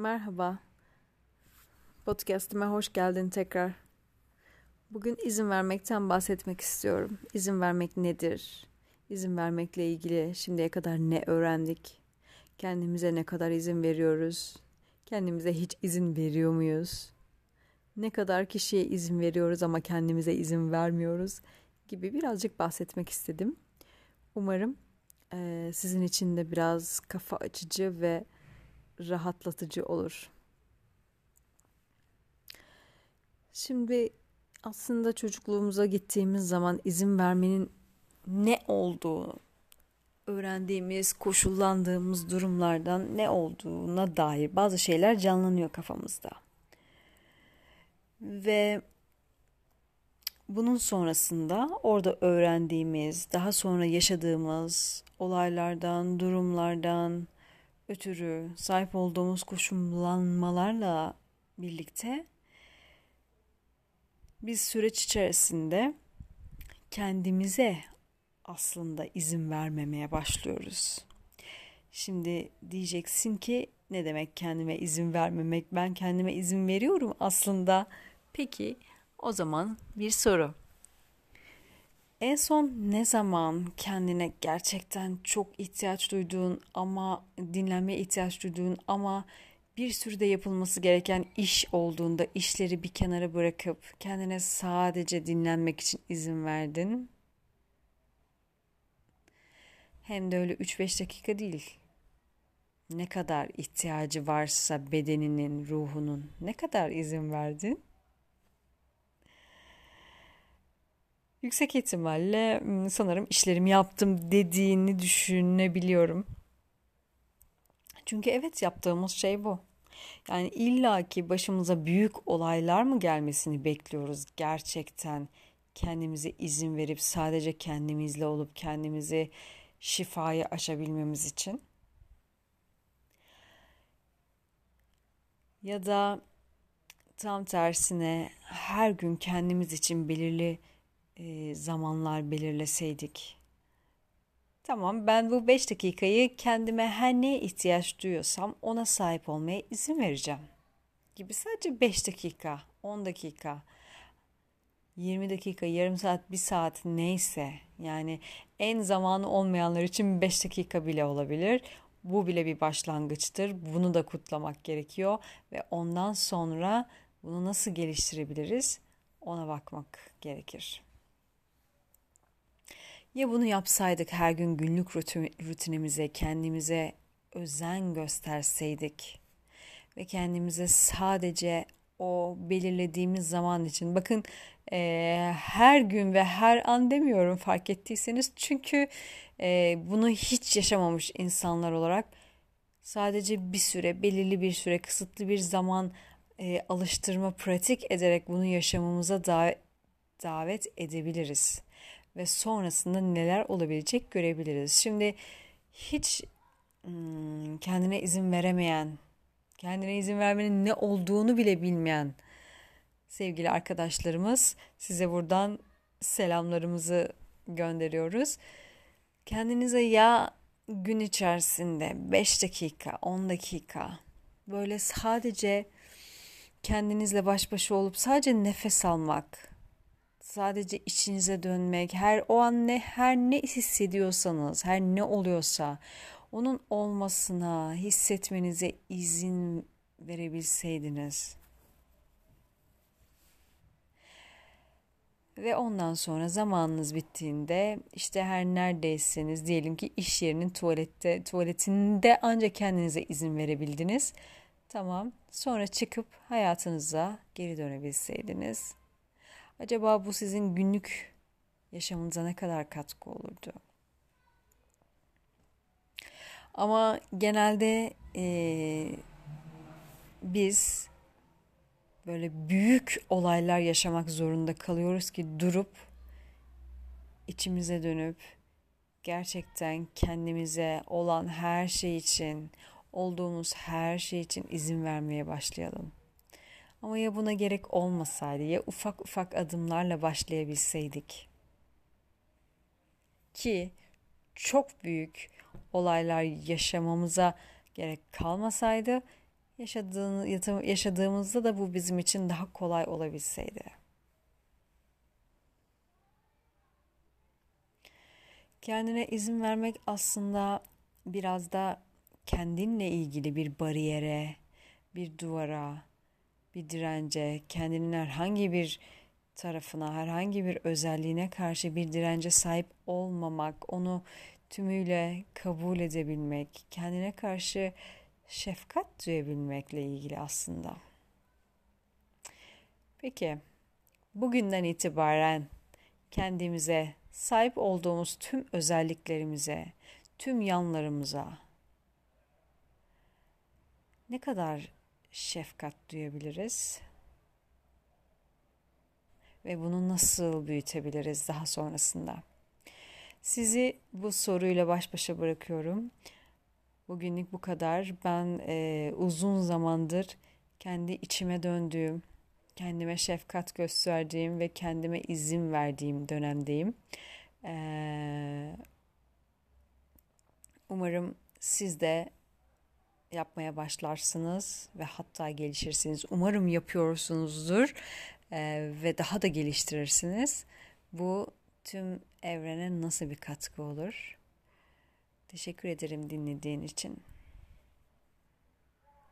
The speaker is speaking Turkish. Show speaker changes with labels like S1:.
S1: Merhaba. Podcast'ime hoş geldin tekrar. Bugün izin vermekten bahsetmek istiyorum. İzin vermek nedir? İzin vermekle ilgili şimdiye kadar ne öğrendik? Kendimize ne kadar izin veriyoruz? Kendimize hiç izin veriyor muyuz? Ne kadar kişiye izin veriyoruz ama kendimize izin vermiyoruz gibi birazcık bahsetmek istedim. Umarım sizin için de biraz kafa açıcı ve rahatlatıcı olur. Şimdi aslında çocukluğumuza gittiğimiz zaman izin vermenin ne olduğu, öğrendiğimiz, koşullandığımız durumlardan ne olduğuna dair bazı şeyler canlanıyor kafamızda. Ve bunun sonrasında orada öğrendiğimiz, daha sonra yaşadığımız olaylardan, durumlardan, ötürü sahip olduğumuz koşullanmalarla birlikte biz süreç içerisinde kendimize aslında izin vermemeye başlıyoruz. Şimdi diyeceksin ki ne demek kendime izin vermemek? Ben kendime izin veriyorum aslında. Peki o zaman bir soru. En son ne zaman kendine gerçekten çok ihtiyaç duyduğun ama dinlenmeye ihtiyaç duyduğun ama bir sürü de yapılması gereken iş olduğunda işleri bir kenara bırakıp kendine sadece dinlenmek için izin verdin? Hem de öyle 3-5 dakika değil. Ne kadar ihtiyacı varsa bedeninin, ruhunun ne kadar izin verdin? Yüksek ihtimalle sanırım işlerimi yaptım dediğini düşünebiliyorum. Çünkü evet yaptığımız şey bu. Yani illaki başımıza büyük olaylar mı gelmesini bekliyoruz gerçekten kendimize izin verip sadece kendimizle olup kendimizi şifaya aşabilmemiz için. Ya da tam tersine her gün kendimiz için belirli e, zamanlar belirleseydik. Tamam ben bu 5 dakikayı kendime her neye ihtiyaç duyuyorsam ona sahip olmaya izin vereceğim. Gibi sadece 5 dakika, 10 dakika, 20 dakika, yarım saat, bir saat neyse yani en zamanı olmayanlar için 5 dakika bile olabilir. Bu bile bir başlangıçtır. Bunu da kutlamak gerekiyor ve ondan sonra bunu nasıl geliştirebiliriz ona bakmak gerekir. Ya bunu yapsaydık her gün günlük rutinimize, kendimize özen gösterseydik ve kendimize sadece o belirlediğimiz zaman için bakın e, her gün ve her an demiyorum fark ettiyseniz çünkü e, bunu hiç yaşamamış insanlar olarak sadece bir süre belirli bir süre kısıtlı bir zaman e, alıştırma pratik ederek bunu yaşamamıza da davet edebiliriz ve sonrasında neler olabilecek görebiliriz. Şimdi hiç hmm, kendine izin veremeyen, kendine izin vermenin ne olduğunu bile bilmeyen sevgili arkadaşlarımız size buradan selamlarımızı gönderiyoruz. Kendinize ya gün içerisinde 5 dakika, 10 dakika böyle sadece kendinizle baş başa olup sadece nefes almak, sadece içinize dönmek, her o an ne her ne hissediyorsanız, her ne oluyorsa onun olmasına, hissetmenize izin verebilseydiniz. Ve ondan sonra zamanınız bittiğinde işte her neredeyseniz diyelim ki iş yerinin tuvalette tuvaletinde ancak kendinize izin verebildiniz. Tamam. Sonra çıkıp hayatınıza geri dönebilseydiniz Acaba bu sizin günlük yaşamınıza ne kadar katkı olurdu? Ama genelde e, biz böyle büyük olaylar yaşamak zorunda kalıyoruz ki durup içimize dönüp gerçekten kendimize olan her şey için, olduğumuz her şey için izin vermeye başlayalım. Ama ya buna gerek olmasaydı ya ufak ufak adımlarla başlayabilseydik. Ki çok büyük olaylar yaşamamıza gerek kalmasaydı yaşadığımızda da bu bizim için daha kolay olabilseydi. Kendine izin vermek aslında biraz da kendinle ilgili bir bariyere, bir duvara, bir dirence, kendinin herhangi bir tarafına, herhangi bir özelliğine karşı bir dirence sahip olmamak, onu tümüyle kabul edebilmek, kendine karşı şefkat duyabilmekle ilgili aslında. Peki, bugünden itibaren kendimize sahip olduğumuz tüm özelliklerimize, tüm yanlarımıza ne kadar şefkat duyabiliriz? Ve bunu nasıl büyütebiliriz daha sonrasında? Sizi bu soruyla baş başa bırakıyorum. Bugünlük bu kadar. Ben e, uzun zamandır kendi içime döndüğüm, kendime şefkat gösterdiğim ve kendime izin verdiğim dönemdeyim. Ee, umarım siz de yapmaya başlarsınız ve hatta gelişirsiniz. Umarım yapıyorsunuzdur e, ve daha da geliştirirsiniz. Bu tüm evrene nasıl bir katkı olur? Teşekkür ederim dinlediğin için.